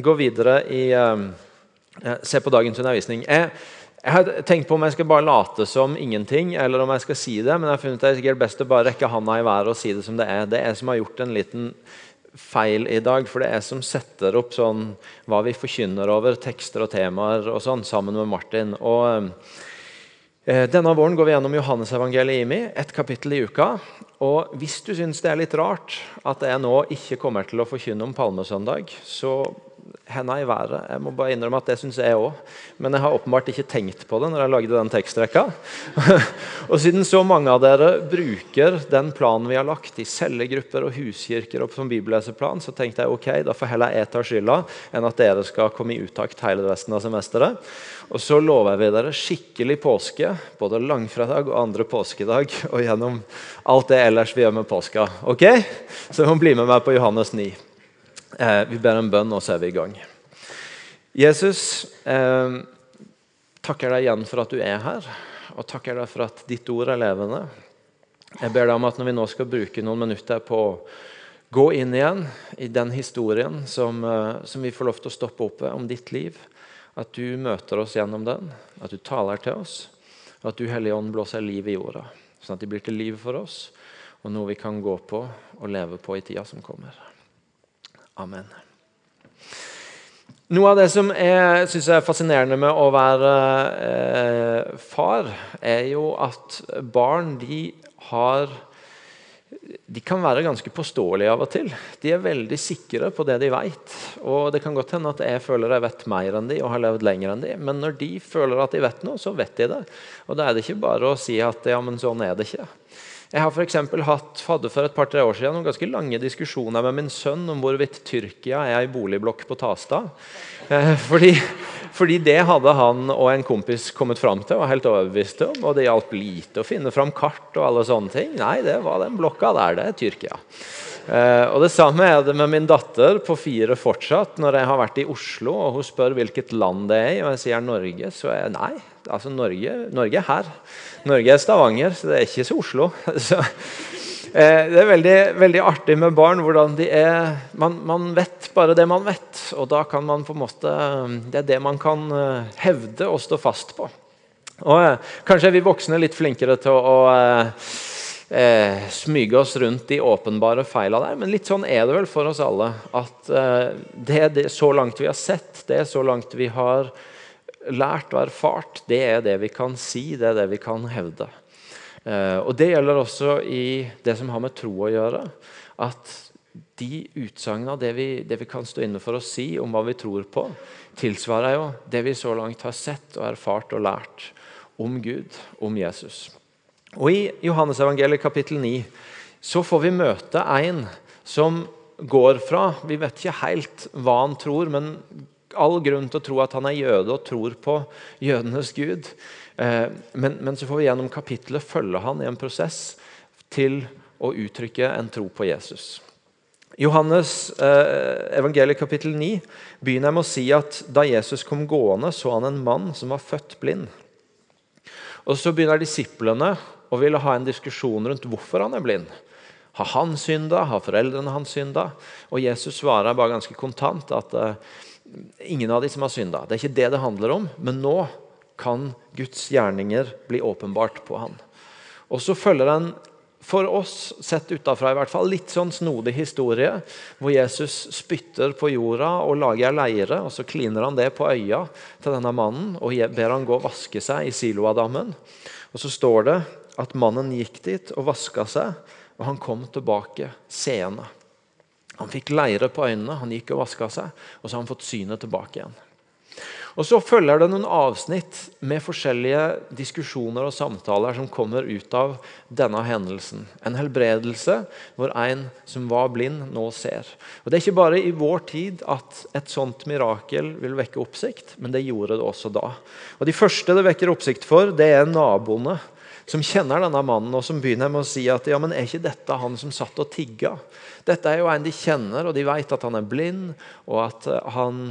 gå videre i eh, Se på dagens undervisning. Jeg, jeg har tenkt på om jeg skal bare late som ingenting, eller om jeg skal si det. Men jeg har funnet det er sikkert best å bare rekke handa i været og si det som det er. Det er jeg som har gjort en liten feil i dag, for det er jeg som setter opp sånn hva vi forkynner over, tekster og temaer og sånn, sammen med Martin. Og eh, Denne våren går vi gjennom Johannesevangeliet i IMI, ett kapittel i uka. Og Hvis du syns det er litt rart at jeg nå ikke kommer til å forkynne om palmesøndag, så henda i været. Jeg må bare innrømme at det syns jeg òg. Men jeg har åpenbart ikke tenkt på det når jeg lagde den tekstrekka. og siden så mange av dere bruker den planen vi har lagt i cellegrupper og huskirker opp som bibelleseplan, så tenkte jeg ok, da får heller jeg ta skylda enn at dere skal komme i utakt hele resten av semesteret. Og så lover vi dere skikkelig påske, både langfredag og andre påskedag, og gjennom alt det ellers vi gjør med påska. Ok? Så du må bli med meg på Johannes 9. Eh, vi ber en bønn, og så er vi i gang. Jesus, eh, takker deg igjen for at du er her, og takker deg for at ditt ord er levende. Jeg ber deg om at når vi nå skal bruke noen minutter på å gå inn igjen i den historien som, eh, som vi får lov til å stoppe opp ved om ditt liv, at du møter oss gjennom den, at du taler til oss, og at du, Hellige Ånd, blåser liv i jorda, sånn at de blir til liv for oss, og noe vi kan gå på og leve på i tida som kommer. Amen. Noe av det som jeg synes er fascinerende med å være eh, far, er jo at barn de har de kan være ganske påståelige av og til. De er veldig sikre på det de vet. Og det kan godt hende at jeg føler jeg vet mer enn de og har levd lenger enn de. Men når de føler at de vet noe, så vet de det. Og da er det ikke bare å si at ja, men sånn er det ikke. Jeg har for hatt hadde for et par-tre år siden noen ganske lange diskusjoner med min sønn om hvorvidt Tyrkia er ei boligblokk på Tastad. Eh, fordi, fordi, det hadde han og en kompis kommet fram til og helt overbevist om. Og det hjalp lite å finne fram kart og alle sånne ting. Nei, det var den blokka der. Det er Tyrkia. Eh, og Det samme er det med min datter på fire fortsatt. Når jeg har vært i Oslo og hun spør hvilket land det er, i, og jeg sier Norge, så er jeg nei. altså Norge, Norge er her. Norge er Stavanger, så det er ikke så Oslo. Så, eh, det er veldig, veldig, artig med barn. hvordan de er, man, man, vet bare det man vet. Og da kan man på en måte, Det er det man kan eh, hevde og stå fast på. Og Kanskje er vi voksne litt flinkere til å eh, smyge oss rundt de åpenbare feila der, men litt sånn er det vel for oss alle. At eh, det det, så langt vi har sett, det er så langt vi har lært og erfart, det er det vi kan si, det er det vi kan hevde. Eh, og Det gjelder også i det som har med tro å gjøre. At de utsagnene, det, det, vi kan stå inne for å si om hva vi tror på, tilsvarer jo det vi så langt har sett og erfart og lært om Gud, om Jesus. Og I Johannes evangeliet kapittel 9 så får vi møte en som går fra Vi vet ikke helt hva han tror, men all grunn til å tro at han er jøde og tror på jødenes gud. Eh, men, men, så får vi gjennom kapittelet følge han i en prosess til å uttrykke en tro på Jesus. Johannes eh, evangeliet kapittel 9 begynner med å si at da Jesus kom gående, så han en mann som var født blind. Og Så begynner disiplene å ville ha en diskusjon rundt hvorfor han er blind. Har han synda? Har foreldrene hans synda? Og Jesus svarer bare ganske kontant at uh, ingen av de som har synda. Det er ikke det det handler om, men nå kan Guds gjerninger bli åpenbart på han. Og så følger en for oss, sett utafra i hvert fall, litt sånn snodig historie, hvor Jesus spytter på jorda og lager ei leire, og så kliner han det på øya til denne mannen og ber han gå og vaske seg i Siloadammen. Og så står det at mannen gikk dit og vaska seg, og han kom tilbake seende. Han fikk leire på øynene, han gikk og vaska seg, og så har han fått synet tilbake igjen. Og Så følger det noen avsnitt med forskjellige diskusjoner og samtaler som kommer ut av denne hendelsen. En helbredelse hvor en som var blind, nå ser. Og Det er ikke bare i vår tid at et sånt mirakel vil vekke oppsikt, men det gjorde det også da. Og De første det vekker oppsikt for, det er naboene som kjenner denne mannen, og som begynner med å si at ja, men er ikke dette han som satt og tigga? Dette er jo en de kjenner, og de vet at han er blind, og at eh, han,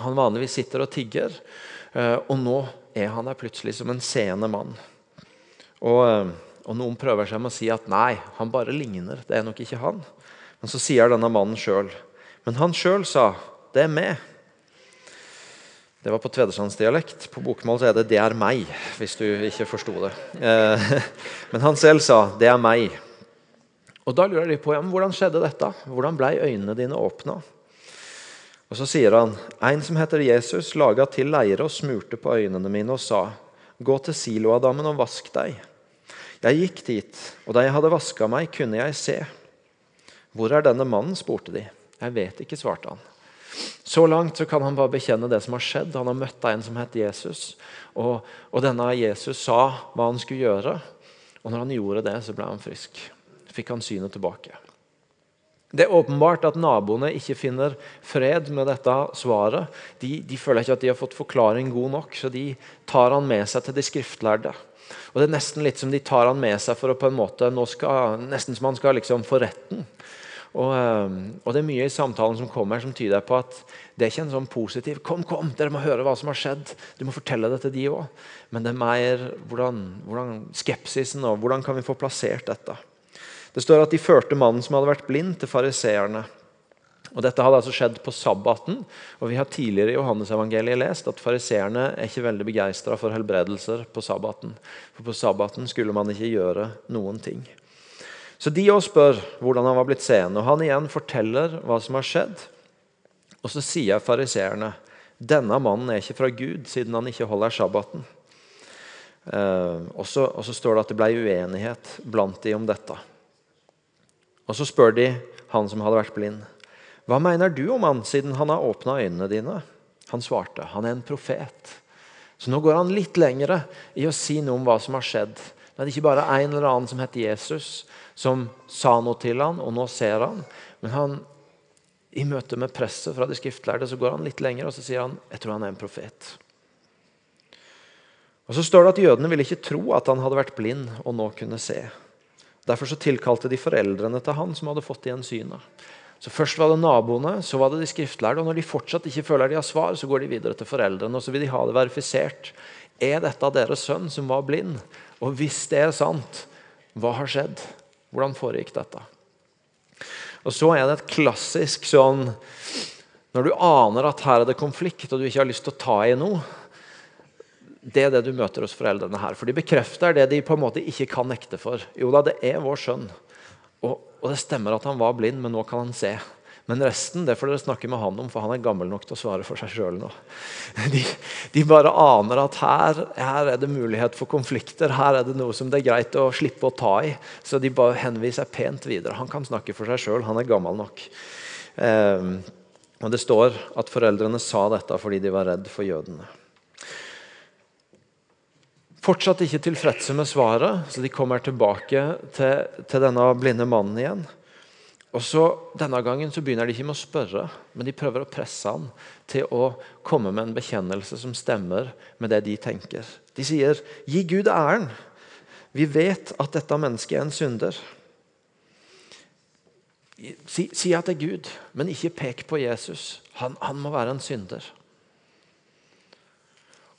han vanligvis sitter og tigger. Eh, og nå er han der plutselig som en seende mann. Og, eh, og noen prøver seg med å si at nei, han bare ligner. Det er nok ikke han. Men så sier denne mannen sjøl. Men han sjøl sa det er meg. Det var på tvedestrandsdialekt. På bokmål så er det 'det er meg', hvis du ikke forsto det. Eh, men han selv sa 'det er meg'. Og Da lurer de på ja, hvordan skjedde dette. Hvordan ble øynene dine åpna? Og Så sier han en som heter Jesus, laga til leire og smurte på øynene mine og sa:" Gå til Siloadammen og vask deg. Jeg gikk dit, og da jeg hadde vaska meg, kunne jeg se. Hvor er denne mannen? spurte de. Jeg vet ikke, svarte han. Så langt så kan han bare bekjenne det som har skjedd. Han har møtt en som het Jesus. Og, og, denne Jesus sa hva han skulle gjøre. Og når han gjorde det, så ble han frisk. Fikk han synet tilbake. Det er åpenbart at naboene ikke finner fred med dette svaret. De, de, føler ikke at de har fått forklaring god nok, så de tar han med seg til de skriftlærde. Og det er nesten litt som de tar han med seg for å på en måte, skal, nesten som han skal liksom få retten. Og, ehm, og, Det er mye i samtalen som kommer som tyder på at det er ikke en sånn positiv 'Kom, kom, dere må høre hva som har skjedd.' Du må fortelle det til de òg. Men det er mer hvordan, hvordan skepsisen og hvordan kan vi få plassert dette. Det står at de førte mannen som hadde vært blind, til fariseerne. Og Dette hadde altså skjedd på sabbaten. og Vi har tidligere i Johannes-evangeliet lest at fariseerne er ikke veldig begeistra for helbredelser på sabbaten. For På sabbaten skulle man ikke gjøre noen ting. Så de òg spør hvordan han var blitt seende. Og han igjen forteller hva som har skjedd. Og så sier fariseerne denne mannen er ikke fra Gud, siden han ikke holder sabbaten. Eh, og, så, og, så, står det at det ble uenighet blant de om dette. Og Så spør de han som hadde vært blind. Hva mener du om han, siden han har åpna øynene dine? Han svarte, han er en profet. Så nå går han litt lengre i å si noe om hva som har skjedd. Det er ikke bare en eller annen som heter Jesus, som sa noe til han, og nå ser han. Men han, i møte med presset fra de skriftlærde så går han litt lenger og så sier han, jeg tror han er en profet. Og Så står det at Jødene ville ikke tro at han hadde vært blind og nå kunne se. Derfor så tilkalte de foreldrene til han som hadde fått igjen synet. Så Først var det naboene, så var det de skriftlærde. og Når de fortsatt ikke føler de har svar, så går de videre til foreldrene og så vil de ha det verifisert. Er dette deres sønn som var blind? Og hvis det er sant, hva har skjedd? Hvordan foregikk dette? Og Så er det et klassisk sånn Når du aner at her er det konflikt, og du ikke har lyst til å ta i noe Det er det du møter hos foreldrene her. For de bekrefter det de på en måte ikke kan nekte for. Jo da, det er vår sønn. Og, og det stemmer at han var blind, men nå kan han se. Men resten det får dere snakke med han om, for han er gammel nok til å svare for seg sjøl nå. De, de, bare aner at her, her, er det mulighet for konflikter, her er det noe som det er greit å slippe å ta i. Så de bare henviser pent videre. Han kan snakke for seg sjøl, han er gammel nok. Eh, og Det står at foreldrene sa dette fordi de var redd for jødene. Fortsatt ikke tilfredse med svaret, så de kommer tilbake til, til denne blinde mannen igjen. Og så Denne gangen så begynner de ikke med å spørre, men de prøver å presse han til å komme med en bekjennelse som stemmer med det de tenker. De sier 'Gi Gud æren'. Vi vet at dette mennesket er en synder. Si, si at det er Gud, men ikke pek på Jesus. Han, han må være en synder.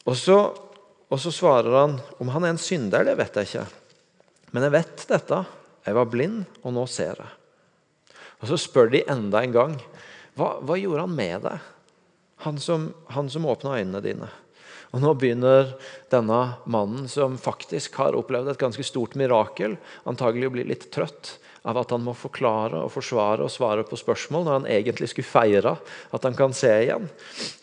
Og så, og så svarer han om han er en synder, det vet jeg ikke. Men jeg vet dette. Jeg var blind, og nå ser jeg. Og Så spør de enda en gang hva, hva gjorde han med deg, han som, han som åpna øynene dine. Og Nå begynner denne mannen, som faktisk har opplevd et ganske stort mirakel, antagelig å bli litt trøtt av at han må forklare og forsvare og svare på spørsmål når han egentlig skulle feire at han kan se igjen.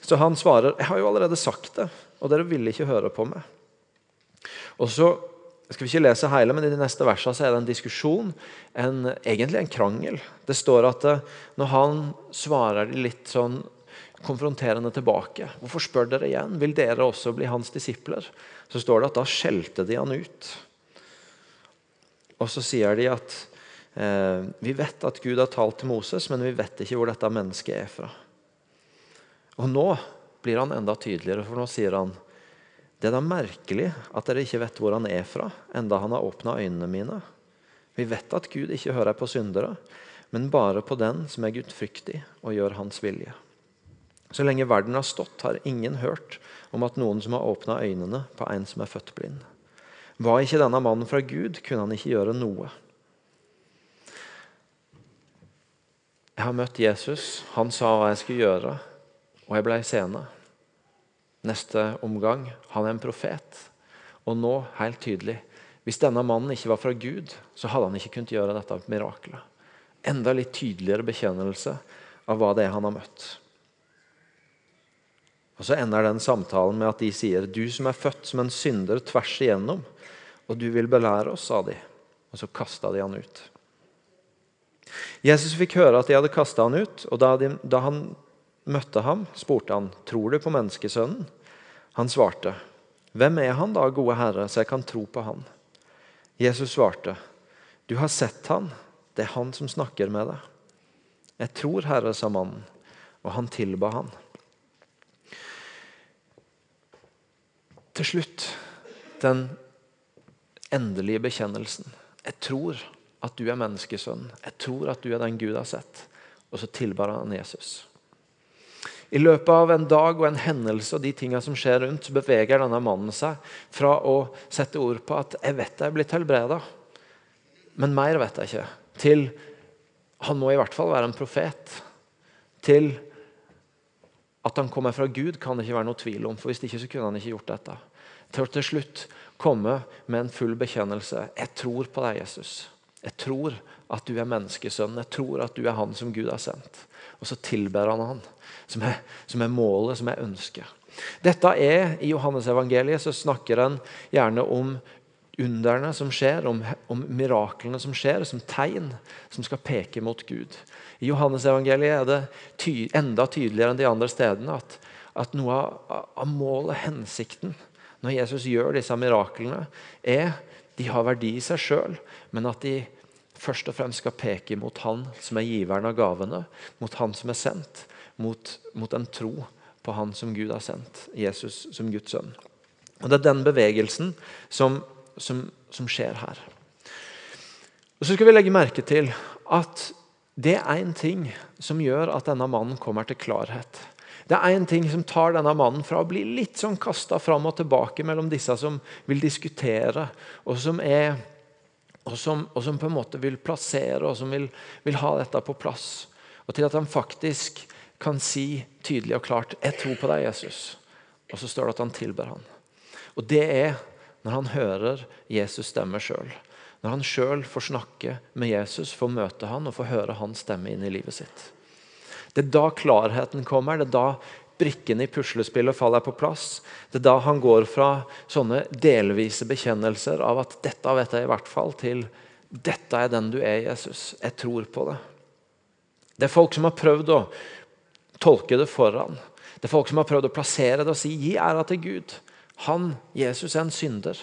Så han svarer jeg har jo allerede sagt det, og dere ville ikke høre på meg. Og så skal vi ikke lese hele, men I de neste versene så er det en diskusjon, en, egentlig en krangel. Det står at eh, når han svarer litt sånn konfronterende tilbake Hvorfor spør dere igjen? Vil dere også bli hans disipler? Så står det at da skjelte de han ut. Og så sier de at eh, vi vet at Gud har talt til Moses, men vi vet ikke hvor dette mennesket er fra. Og nå blir han enda tydeligere, for nå sier han det er da merkelig at dere ikke vet hvor han er fra, enda han har åpna øynene mine. Vi vet at Gud ikke hører på syndere, men bare på den som er gudfryktig og gjør hans vilje. Så lenge verden har stått, har ingen hørt om at noen som har åpna øynene på en som er født blind. Var ikke denne mannen fra Gud, kunne han ikke gjøre noe. Jeg har møtt Jesus. Han sa hva jeg skulle gjøre. og jeg ble seende. Neste omgang han er en profet. Og nå, helt tydelig, hvis denne mannen ikke var fra Gud, så hadde han ikke kunnet gjøre dette mirakelet. Enda litt tydeligere bekjennelse av hva det er han har møtt. Og Så ender den samtalen med at de sier, 'Du som er født som en synder tvers igjennom, og du vil belære oss', sa de. Og så kasta de han ut. Jesus fikk høre at de hadde kasta han ut, og da, de, da han møtte ham, spurte han, 'Tror du på menneskesønnen?' Han svarte, 'Hvem er han da, gode Herre, så jeg kan tro på han?' Jesus svarte, 'Du har sett han, det er han som snakker med deg.' 'Jeg tror, Herre', sa mannen, og han tilba han. Til slutt den endelige bekjennelsen. Jeg tror at du er menneskesønn. Jeg tror at du er den Gud har sett. Og så tilbar han Jesus. I løpet av en dag og en hendelse og de tingene som skjer rundt, så beveger denne mannen seg fra å sette ord på at 'jeg vet jeg er blitt helbreda', men mer vet jeg ikke, til han må i hvert fall være en profet. Til at han kommer fra Gud, kan det ikke være noe tvil om. for Hvis ikke så kunne han ikke gjort dette. Til å til slutt komme med en full bekjennelse. 'Jeg tror på deg, Jesus'. Jeg tror at du er menneskesønn. Jeg tror at du er han som Gud har sendt. Og så tilber han han, som er, som er målet, som er ønsket. Dette er, I Johannes-evangeliet så snakker en gjerne om underne som skjer, om, om, miraklene som skjer, som tegn som skal peke mot Gud. I Johannes-evangeliet er det ty enda tydeligere enn de andre stedene at, at noe av, av målet, hensikten, når Jesus gjør disse miraklene, er de har verdi i seg sjøl, men at de først og fremst skal peke mot Han som er giveren av gavene, mot Han som er sendt, mot, mot en tro på Han som Gud har sendt, Jesus som Guds sønn. Og Det er den bevegelsen som, som, som skjer her. Og Så skal vi legge merke til at det er en ting som gjør at denne mannen kommer til klarhet. Det er en ting som tar denne mannen fra å bli litt sånn kasta fram og tilbake mellom disse som vil diskutere, og som, er, og som, og som på en måte vil plassere og som vil, vil, ha dette på plass. Og til at han faktisk kan si tydelig og klart 'Jeg tror på deg, Jesus'. Og så står det at han tilber han. Og det er når han hører Jesus stemme sjøl. Når han sjøl får snakke med Jesus, får møte han og får høre hans stemme inn i livet sitt. Det er da klarheten kommer. Det er da brikkene i puslespillet faller på plass. Det er da han går fra sånne delvise bekjennelser av at 'dette vet jeg i hvert fall', til 'dette er den du er, Jesus. Jeg tror på det'. Det er folk som har prøvd å tolke det foran. Det er folk som har prøvd å plassere det og si 'gi æra til Gud'. Han, Jesus, er en synder.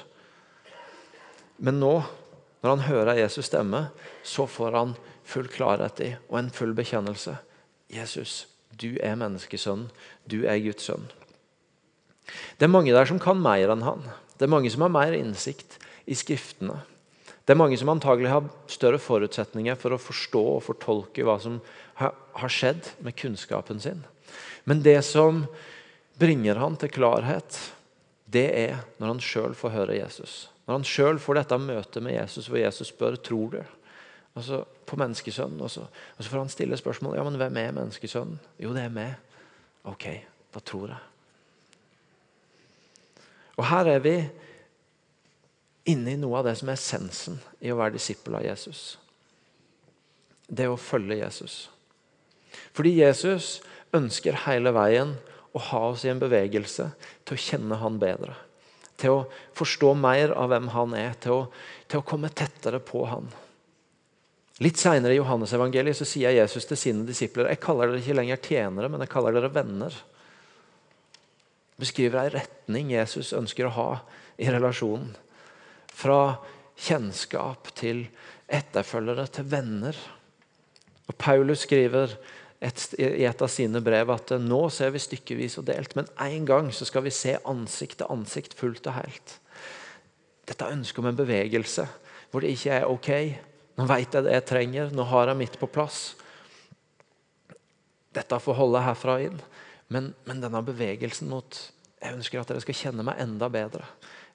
Men nå, når han hører Jesus stemme, så får han full klarhet i og en full bekjennelse. Jesus, du er menneskesønn. Du er Guds sønn. Det er mange der som kan mer enn han. Det er mange som har mer innsikt i Skriftene. Det er mange som antagelig har større forutsetninger for å forstå og fortolke hva som har skjedd med kunnskapen sin. Men det som bringer han til klarhet, det er når han sjøl får høre Jesus. Når han sjøl får dette møtet med Jesus hvor Jesus spør tror du altså på menneskesønnen. Og så, og får han stille spørsmål ja, men hvem er menneskesønnen. Jo, det er meg. Ok, da tror jeg. Og her er vi inne i noe av det som er essensen i å være disippel av Jesus. Det å følge Jesus. Fordi Jesus ønsker hele veien å ha oss i en bevegelse til å kjenne han bedre. Til å forstå mer av hvem han er, til å, til å komme tettere på han. Litt senere i Johannes evangeliet så sier Jesus til sine disipler jeg kaller dere ikke lenger tjenere, men jeg kaller dere venner. Beskriver ei retning Jesus ønsker å ha i relasjonen. Fra kjennskap til etterfølgere til venner. Og Paulus skriver et, i et av sine brev at nå ser vi stykkevis og delt, men en gang så skal vi se ansikt til ansikt fullt og helt. Dette ønsket om en bevegelse hvor det ikke er ok nå vet jeg det jeg trenger. Nå har jeg mitt på plass. Dette får holde herfra inn. Men, men, denne bevegelsen mot Jeg ønsker at dere skal kjenne meg enda bedre.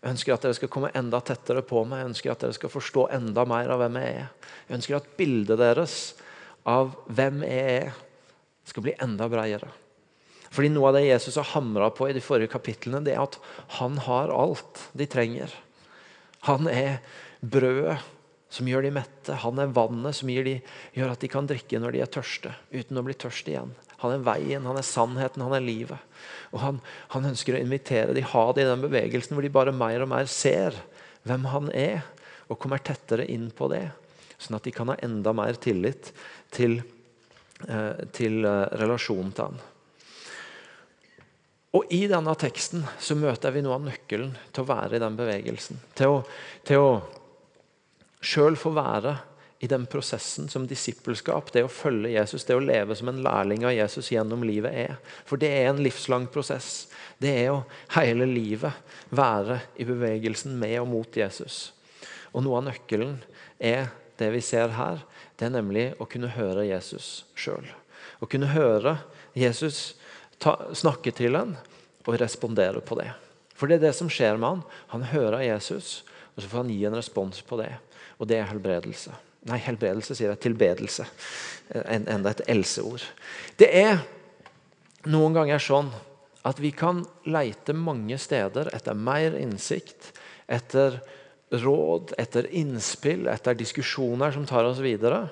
Jeg ønsker at dere skal komme enda tettere på meg. Jeg ønsker at dere skal forstå enda mer av hvem jeg er. Jeg ønsker at bildet deres av hvem jeg er, skal bli enda bredere. Fordi Noe av det Jesus har hamra på i de forrige kapitlene, det er at han har alt de trenger. Han er brødet som gjør de mette. Han er vannet som de, gjør at de kan drikke når de er tørste, uten å bli tørst igjen. Han er veien, han er sannheten, han er livet. Og han, han ønsker å invitere de, ha det i den bevegelsen hvor de bare mer og mer ser hvem han er, og kommer tettere inn på det. Sånn at de kan ha enda mer tillit til, eh, til eh, relasjonen til han. Og I denne teksten så møter vi noe av nøkkelen til å være i den bevegelsen. Til å, til å sjøl få være i den prosessen som disippelskap, det å følge Jesus, det å leve som en lærling av Jesus gjennom livet er. For det er en livslang prosess. Det er å hele livet være i bevegelsen med og mot Jesus. Og Noe av nøkkelen er det vi ser her. Det er nemlig å kunne høre Jesus sjøl. Å kunne høre Jesus ta, snakke til en og respondere på det. For det er det som skjer med han. Han hører Jesus, og så får han gi en respons på det. Og det er helbredelse. Nei, helbredelse sier jeg. Tilbedelse. En, enda et Else-ord. Det er noen ganger sånn at vi kan leite mange steder etter mer innsikt, etter råd, etter innspill, etter diskusjoner som tar oss videre.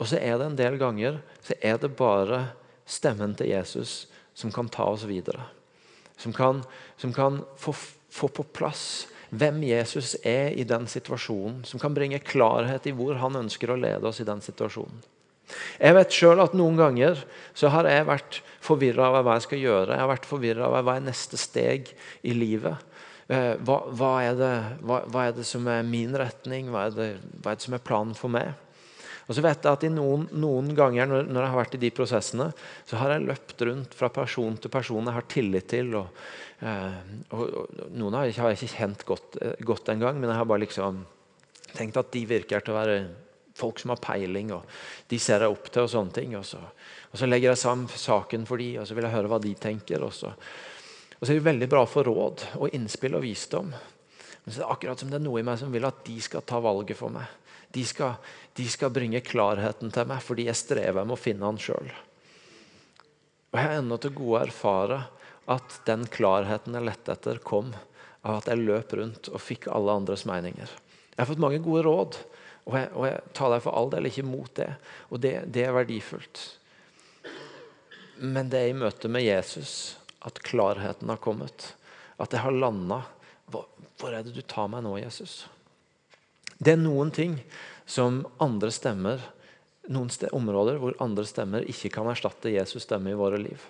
Og så er det en del ganger så er det bare stemmen til Jesus som kan ta oss videre. Som kan, som kan få, få, på plass hvem Jesus er i den situasjonen. Som kan bringe klarhet i hvor han ønsker å lede oss i den situasjonen. Jeg vet selv at Noen ganger så har jeg vært forvirra av hva jeg skal gjøre. Jeg har vært forvirra av hva er neste steg i livet. Eh, hva, hva, er det, hva, hva, er det, som er min retning? Hva er det, hva er det som er planen for meg? Og så vet jeg at noen, noen ganger når, når, jeg har vært i de prosessene, så har jeg løpt rundt fra person til person jeg har tillit til. og, eh, og, og Noen har jeg, har jeg ikke kjent godt, eh, godt engang, men jeg har bare liksom tenkt at de virker til å være folk som har peiling, og de ser jeg opp til. Og sånne ting. Og så, og så legger jeg sammen saken for de, og så vil jeg høre hva de tenker. Og så, og så er det veldig bra for råd og innspill og visdom. Men så er det akkurat som det er noe i meg som vil at de skal ta valget for meg. De skal, de skal bringe klarheten til meg fordi jeg strever med å finne han sjøl. Og jeg har ennå til gode å erfare at den klarheten jeg lette etter, kom av at jeg løp rundt og fikk alle andres meninger. Jeg har fått mange gode råd, og jeg, og jeg tar deg for all del ikke mot det. Og det, det er verdifullt. Men det er i møte med Jesus at klarheten har kommet. At jeg har landa. Hvor er det du tar meg nå, Jesus? Det er noen ting som andre stemmer noen områder hvor andre stemmer ikke kan erstatte Jesus' stemme i våre liv.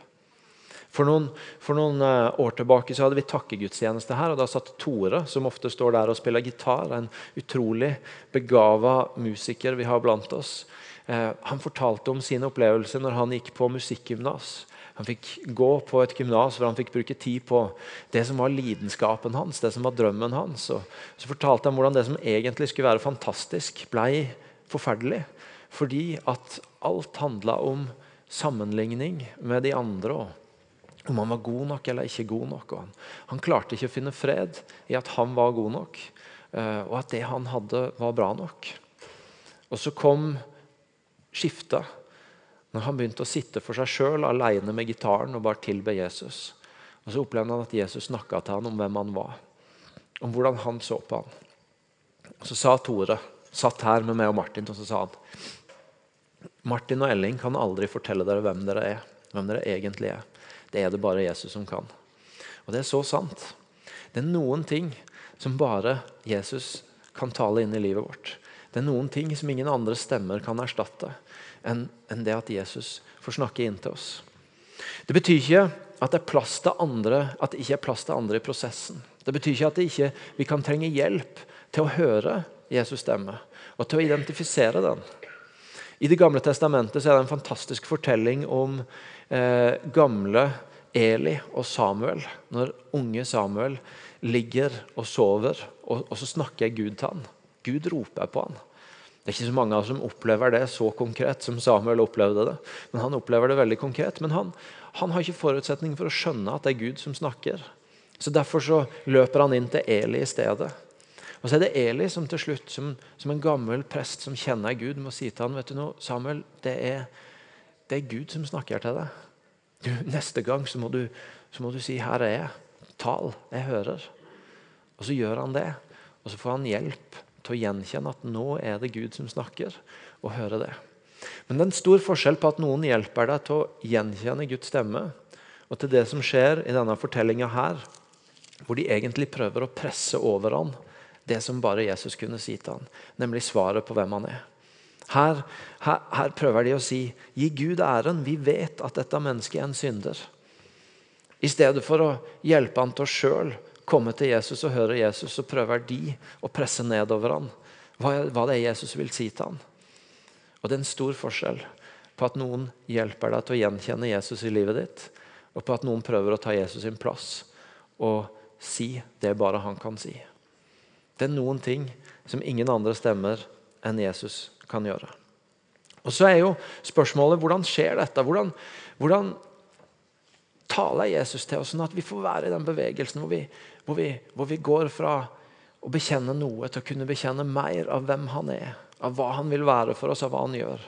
For noen, for noen uh, år tilbake så hadde vi takkegudstjeneste her. og Da satt Tore, som ofte står der og spiller gitar, en utrolig begava musiker vi har blant oss. Eh, han fortalte om sin opplevelse når han gikk på musikkgymnas. Han fikk gå på et gymnas hvor han fikk bruke tid på det som var lidenskapen hans, det som var drømmen hans. Og så fortalte han hvordan det som egentlig skulle være fantastisk, ble forferdelig. Fordi at alt handla om sammenligning med de andre. Om han var god nok eller ikke god nok. Han, han, klarte ikke å finne fred i at han var god nok, eh, og at det han hadde, var bra nok. Og så kom skiftet når han begynte å sitte for seg sjøl alene med gitaren og bare tilbe Jesus. Og Så opplevde han at Jesus snakka til han om hvem han var, om hvordan han så på han. Og Så sa Tore, satt her med meg og Martin, og så sa han Martin og Elling kan aldri fortelle dere hvem dere er, hvem dere egentlig er. Det er det bare Jesus som kan. Og det er så sant. Det er noen ting som bare Jesus kan tale inn i livet vårt. Det er noen ting som ingen andre stemmer kan erstatte enn en det at Jesus får snakke inn til oss. Det betyr ikke at det, andre, at det ikke er plass til andre i prosessen. Det betyr ikke at ikke, vi kan trenge hjelp til å høre Jesus stemme og til å identifisere den. I Det gamle testamentet er det en fantastisk fortelling om eh, gamle Eli og Samuel. Når unge Samuel ligger og sover, og, og så snakker Gud til han. Gud roper på han. Det er ikke så mange av oss som opplever det så konkret som Samuel opplevde det. Men Han opplever det veldig konkret. Men han, han har ikke forutsetning for å skjønne at det er Gud som snakker. Så Derfor så løper han inn til Eli i stedet. Og så er det Eli som til slutt, som, som en gammel prest som kjenner Gud, må si til han, vet du noe, Samuel, det er, det er Gud som snakker til deg. Du, neste gang så må, du, så må du si 'Her er jeg. Tal. Jeg hører'. Og så gjør han det. Og så får han hjelp til å gjenkjenne at nå er det Gud som snakker, og høre det. Men det er en stor forskjell på at noen hjelper deg til å gjenkjenne Guds stemme, og til det som skjer i denne fortellinga her, hvor de egentlig prøver å presse over han det som bare Jesus kunne si til han, nemlig svaret på hvem han er. Her, her, her prøver de å si gi Gud æren, vi vet at dette mennesket er en synder. I stedet for å hjelpe han til å sjøl komme til Jesus og høre Jesus, så prøver de å presse nedover ham hva, hva det er Jesus vil si til ham. Og Det er en stor forskjell på at noen hjelper deg til å gjenkjenne Jesus i livet ditt, og på at noen prøver å ta Jesus sin plass og si det bare han kan si. Det er noen ting som ingen andre stemmer enn Jesus kan gjøre. Og Så er jo spørsmålet hvordan skjer dette? Hvordan, hvordan taler Jesus til oss, sånn at vi får være i den bevegelsen hvor vi, hvor vi, hvor vi går fra å bekjenne noe til å kunne bekjenne mer av hvem han er, av hva han vil være for oss, av hva han gjør.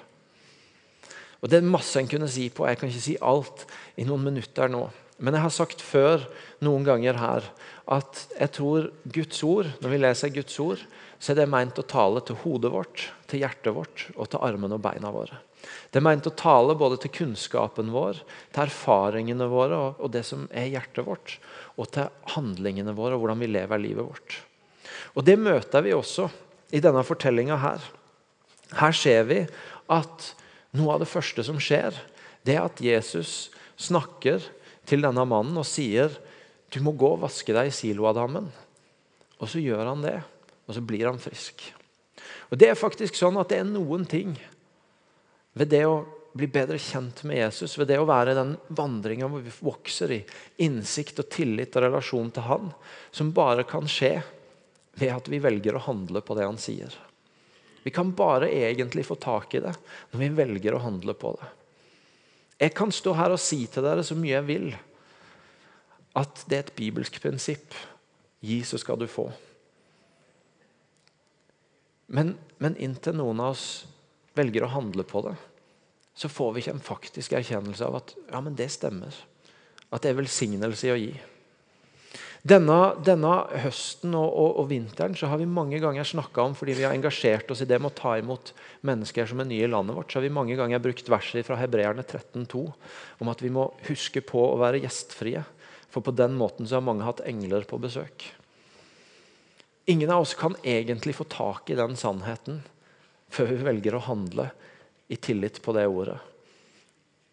Og Det er masse en kunne si på. Jeg kan ikke si alt i noen minutter nå. Men jeg har sagt før noen ganger her at jeg tror Guds ord, når vi leser Guds ord, så er det meint å tale til hodet vårt, til hjertet vårt og til armene og beina våre. Det er meint å tale både til kunnskapen vår, til erfaringene våre og, det som er hjertet vårt, og til handlingene våre og hvordan vi lever livet vårt. Og Det møter vi også i denne fortellinga her. Her ser vi at noe av det første som skjer, det er at Jesus snakker til denne mannen og sier du må gå og vaske deg i Siloadammen. Og så gjør han det, og så blir han frisk. Og Det er faktisk sånn at det er noen ting ved det å bli bedre kjent med Jesus, ved det å være i den vandringa hvor vi vokser i innsikt og tillit og relasjon til Han, som bare kan skje ved at vi velger å handle på det Han sier. Vi kan bare egentlig få tak i det når vi velger å handle på det. Jeg kan stå her og si til dere så mye jeg vil, at det er et bibelsk prinsipp. Gi, så skal du få. Men, men inntil noen av oss velger å handle på det, så får vi ikke en faktisk erkjennelse av at ja, men det stemmer. At det er velsignelse i å gi. Denne, denne høsten og, og, og, vinteren så har vi mange ganger snakka om fordi vi har engasjert oss i det med å ta imot mennesker som er nye i landet vårt, så har vi mange ganger brukt verset fra Hebreerne 13,2 om at vi må huske på å være gjestfrie. For på den måten så har mange hatt engler på besøk. Ingen av oss kan egentlig få tak i den sannheten før vi velger å handle i tillit på det ordet.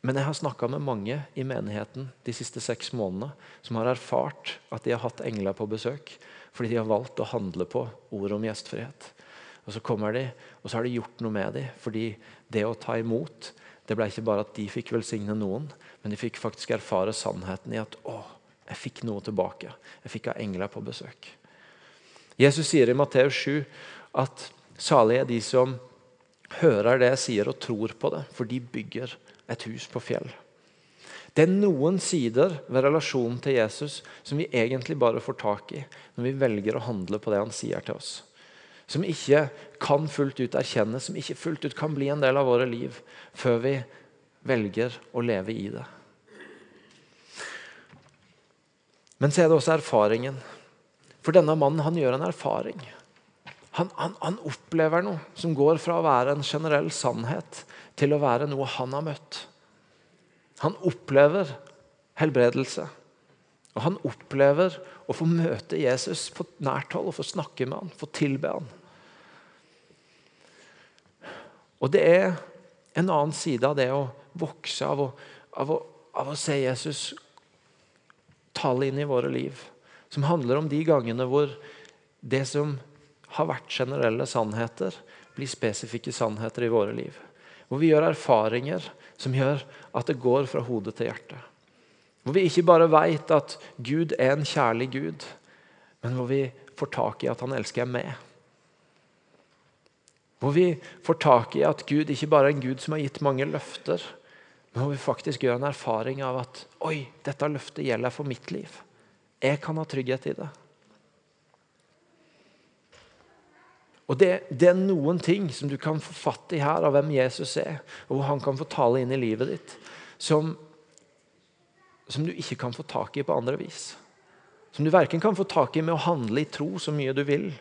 Men jeg har snakka med mange i menigheten de siste seks månedene som har erfart at de har hatt engler på besøk fordi de har valgt å handle på ordet om gjestfrihet. Og Så kommer de, og så har de gjort noe med dem. Fordi det å ta imot det ble ikke bare at de fikk velsigne noen, men de fikk faktisk erfare sannheten i at å, jeg fikk noe tilbake. Jeg fikk ha engler på besøk. Jesus sier i Matteus 7 at salige er de som hører det jeg sier og tror på det, for de bygger et hus på fjell. Det er noen sider ved relasjonen til Jesus som vi egentlig bare får tak i når vi velger å handle på det han sier til oss. Som ikke kan fullt ut erkjennes, som ikke fullt ut kan bli en del av våre liv før vi velger å leve i det. Men så er det også erfaringen. For denne mannen han gjør en erfaring. Han, han, han, opplever noe som går fra å være en generell sannhet til å være noe han har møtt. Han opplever helbredelse. Og han opplever å få møte Jesus på nært hold, og få snakke med han, få tilbe han. Og det er en annen side av det å vokse, av å, av å, av å se Jesus tale inn i våre liv. Som handler om de gangene hvor det som har vært generelle sannheter, blir spesifikke sannheter i våre liv. Hvor vi gjør erfaringer som gjør at det går fra hodet til hjertet. Hvor vi ikke bare vet at Gud er en kjærlig Gud, men hvor vi får tak i at han elsker meg. Hvor vi får tak i at Gud ikke bare er en Gud som har gitt mange løfter, men hvor vi faktisk gjør en erfaring av at oi, dette løftet gjelder for mitt liv. Jeg kan ha trygghet i det. Og det, det, er noen ting som du kan få fatt i her av hvem Jesus er, og hvor han kan få tale inn i livet ditt, som som du ikke kan få tak i på andre vis. Som du verken kan få tak i med å handle i tro så mye du vil,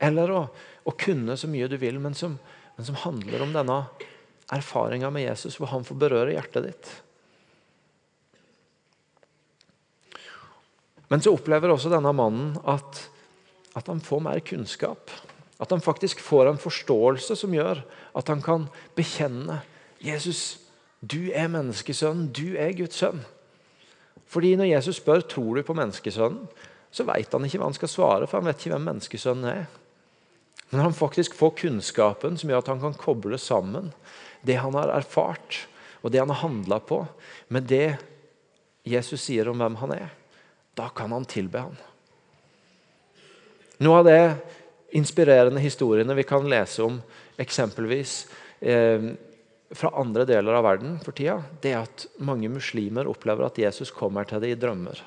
eller å, å kunne så mye du vil, men som, men som handler om denne erfaringa med Jesus, hvor han får berøre hjertet ditt. Men så opplever også denne mannen at, at han får mer kunnskap. At han faktisk får en forståelse som gjør at han kan bekjenne Jesus, du er menneskesønnen, du er Guds sønn. Fordi Når Jesus spør tror du på menneskesønnen, så vet han ikke hva han skal svare, for han vet ikke hvem menneskesønnen er. Men han faktisk får kunnskapen som gjør at han kan koble sammen det han har erfart og det han har handla på, med det Jesus sier om hvem han er. Da kan han tilbe ham. Noe av det inspirerende historiene vi kan lese om eksempelvis eh, fra andre deler av verden for tida, det er at mange muslimer opplever at Jesus kommer til dem i drømmer.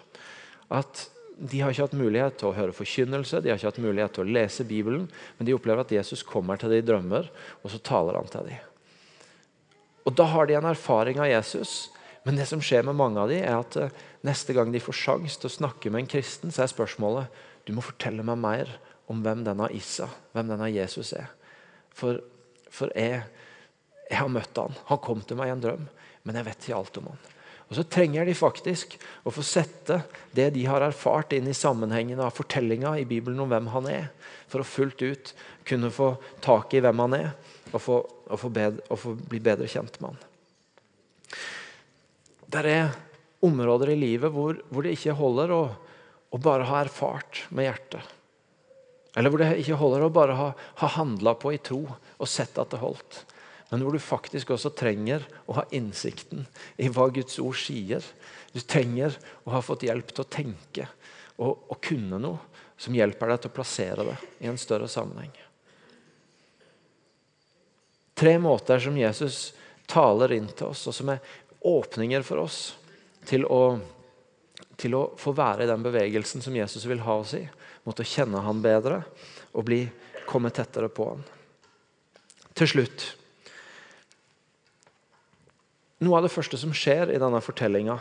At De har ikke hatt mulighet til å høre forkynnelse, de har ikke hatt mulighet til å lese Bibelen, men de opplever at Jesus kommer til dem i drømmer, og så taler han til dem. Og Da har de en erfaring av Jesus, men det som skjer med mange av dem er at eh, neste gang de får sjanse til å snakke med en kristen, så er spørsmålet du må fortelle meg mer om hvem denne Issa, hvem denne Jesus er. For, for jeg jeg har møtt han. Han kom til meg i en drøm, men jeg vet ikke alt om han. Og Så trenger de faktisk å få sette det de har erfart, inn i sammenhengen av fortellinga i Bibelen om hvem han er, for å fullt ut kunne få tak i hvem han er, og få, og få, bedre, og få bli bedre kjent med han. Det er områder i livet hvor, hvor det ikke holder å, å, bare ha erfart med hjertet. Eller hvor det ikke holder å bare ha, ha handla på i tro og sett at det holdt men hvor du faktisk også trenger å ha innsikten i hva Guds ord sier. Du trenger å ha fått hjelp til å tenke og, og kunne noe som hjelper deg til å plassere det i en større sammenheng. Tre måter som Jesus taler inn til oss, og som er åpninger for oss til å, til å få være i den bevegelsen som Jesus vil ha oss i, mot å kjenne han bedre og bli, komme tettere på han. Til slutt noe av det første som skjer i denne fortellinga,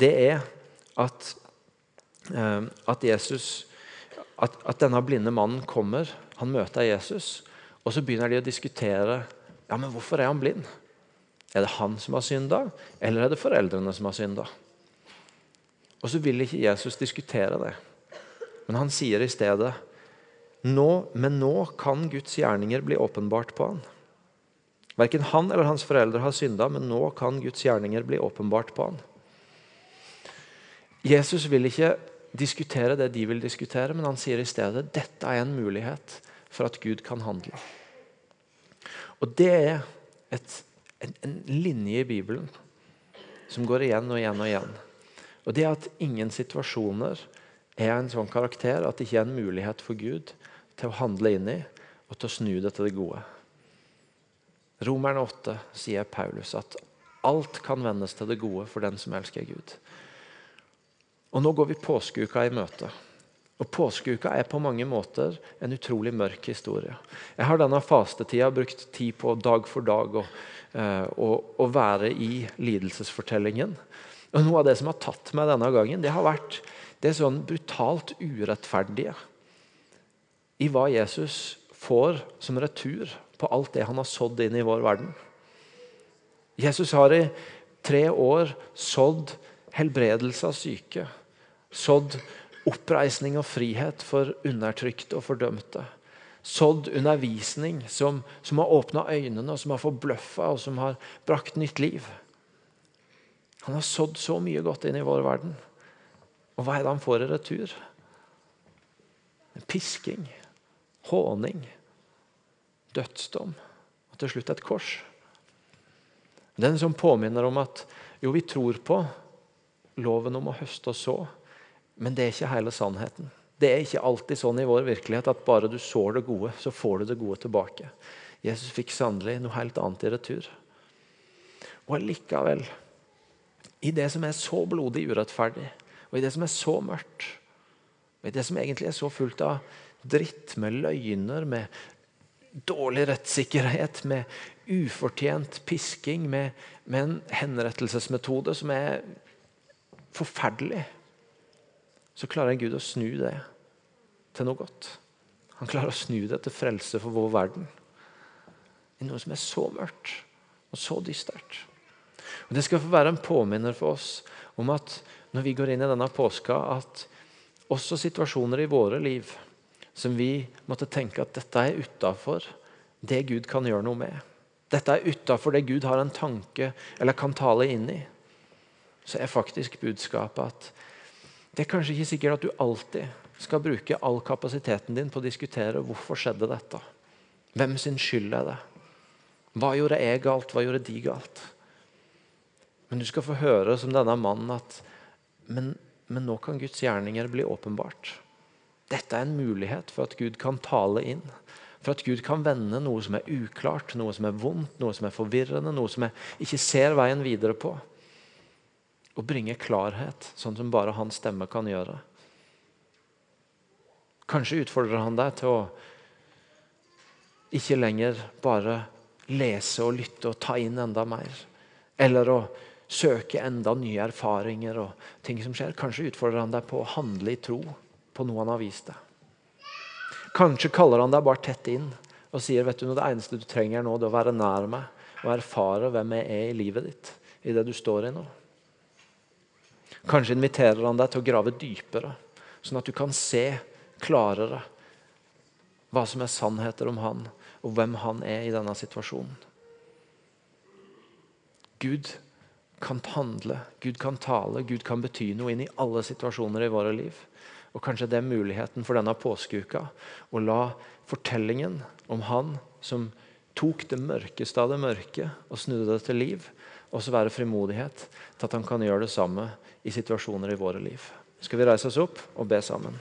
det er at, eh, at, Jesus, at, at denne blinde mannen kommer. Han møter Jesus, og så begynner de å diskutere ja, men hvorfor er han blind. Er det han som har synda, eller er det foreldrene som har synda? Og så vil ikke Jesus diskutere det. Men han sier i stedet nå, men nå kan Guds gjerninger bli åpenbart på han. Verken han eller hans foreldre har synda, men nå kan Guds gjerninger bli åpenbart på han. Jesus vil ikke diskutere det de vil diskutere, men han sier i stedet dette er en mulighet for at Gud kan handle. Og Det er et, en, en linje i Bibelen som går igjen og igjen og igjen. Og Det er at ingen situasjoner er en sånn karakter at det ikke er en mulighet for Gud til å handle inn i og til å snu det til det gode. Romerne 8 sier Paulus at alt kan vendes til det gode for den som elsker Gud. Og Nå går vi påskeuka i møte. Og Påskeuka er på mange måter en utrolig mørk historie. Jeg har denne fastetida brukt tid på dag for dag å, å, å være i lidelsesfortellingen. Og Noe av det som har tatt meg denne gangen, det har vært det er sånn brutalt urettferdige i hva Jesus får som retur på alt det han har sådd inn i vår verden. Jesus har i tre år sådd helbredelse av syke. Sådd oppreisning og frihet for undertrykte og fordømte. Sådd undervisning som, som har åpna øynene, og som har forbløffa og som har brakt nytt liv. Han har sådd så mye godt inn i vår verden. Og hva er det han får i retur? Pisking, håning, dødsdom og til slutt et kors. Den som påminner om at jo, vi tror på loven om å høste og så, men det er ikke hele sannheten. Det er ikke alltid sånn i vår virkelighet at bare du sår det gode, så får du det gode tilbake. Jesus fikk sannelig noe helt annet i retur. Og allikevel, i det som er så blodig urettferdig, og i det som er så mørkt, og i det som egentlig er så fullt av dritt, med løgner, med dårlig rettssikkerhet, med ufortjent pisking, med, med en henrettelsesmetode som er forferdelig, så klarer Gud å snu det til noe godt. Han klarer å snu det til frelse for vår verden. I noe som er så mørkt og så dystert. Og Det skal få være en påminner for oss om at når vi går inn i denne påska, at også situasjoner i våre liv som vi måtte tenke at dette er utafor det Gud kan gjøre noe med. Dette er utafor det Gud har en tanke eller kan tale inn i. Så er faktisk budskapet at det er kanskje ikke sikkert at du alltid skal bruke all kapasiteten din på å diskutere hvorfor skjedde dette. Hvem sin skyld er det? Hva gjorde jeg galt? Hva gjorde de galt? Men du skal få høre som denne mannen at men, men nå kan Guds gjerninger bli åpenbart. Dette er en mulighet for at Gud kan tale inn. For at Gud kan vende noe som er uklart, noe som er vondt, noe som er forvirrende, noe som jeg ikke ser veien videre på. Og bringe klarhet, sånn som bare hans stemme kan gjøre. Kanskje utfordrer han deg til å ikke lenger bare lese og lytte og ta inn enda mer. Eller å søke enda nye erfaringer og ting som skjer. Kanskje utfordrer han deg på å handle i tro på noe han har vist deg. Kanskje kaller han deg bare tett inn og sier vet du, det eneste du trenger nå, det er å være nær meg og erfare hvem jeg er i livet ditt, i det du står i nå. Kanskje inviterer han deg til å grave dypere, sånn at du kan se klarere hva som er sannheter om han, og hvem han er i denne situasjonen. Gud kan handle, Gud kan tale, Gud kan bety noe inn i alle situasjoner i våre liv. Og kanskje det er muligheten for denne påskeuka å la fortellingen om han som tok det mørkeste av det mørke og snudde det til liv, også være frimodighet til at han kan gjøre det samme i situasjoner i våre liv. Skal vi reise oss opp og be sammen?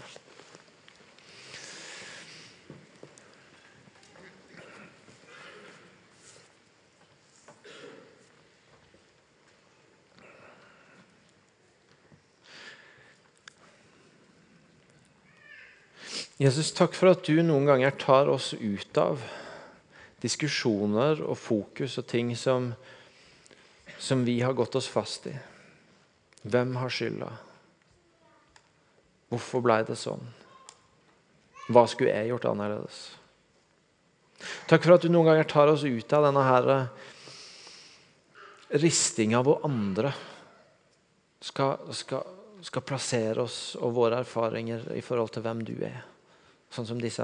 Jesus, takk for at du noen ganger tar oss ut av diskusjoner og fokus og ting som, som vi har gått oss fast i. Hvem har skylda? Hvorfor ble det sånn? Hva skulle jeg gjort annerledes? Takk for at du noen ganger tar oss ut av denne her ristinga hvor andre skal, skal, skal plassere oss og våre erfaringer i forhold til hvem du er. Sånn som disse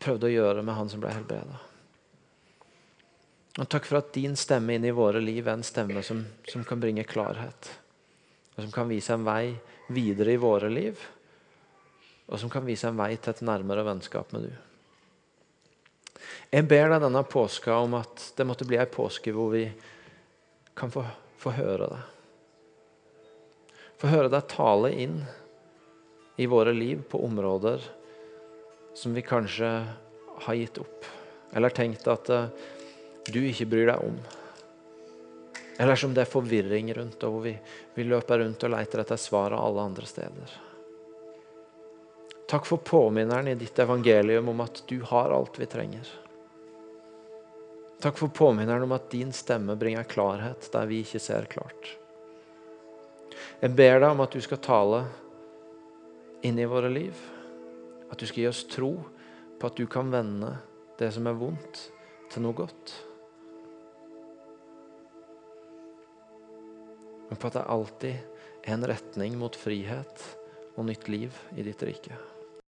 prøvde å gjøre med han som ble helbreda. Og Takk for at din stemme inn i våre liv er en stemme som, som, kan bringe klarhet. Og som kan vise en vei videre i våre liv. Og som kan vise en vei til et nærmere vennskap med du. Jeg ber deg denne påska om at det måtte bli ei påske hvor vi kan få, få høre det. Få høre deg tale inn i våre liv på områder som vi kanskje har gitt opp, eller tenkt at uh, du ikke bryr deg om. Eller som det er forvirring rundt, og hvor vi, vi løper rundt og leter etter svaret alle andre steder. Takk for påminneren i ditt evangelium om at du har alt vi trenger. Takk for påminneren om at din stemme bringer klarhet der vi ikke ser klart. Jeg ber deg om at du skal tale inn i våre liv. At du skal gi oss tro på at du kan vende det som er vondt, til noe godt. Men på at det alltid er en retning mot frihet og nytt liv i ditt rike.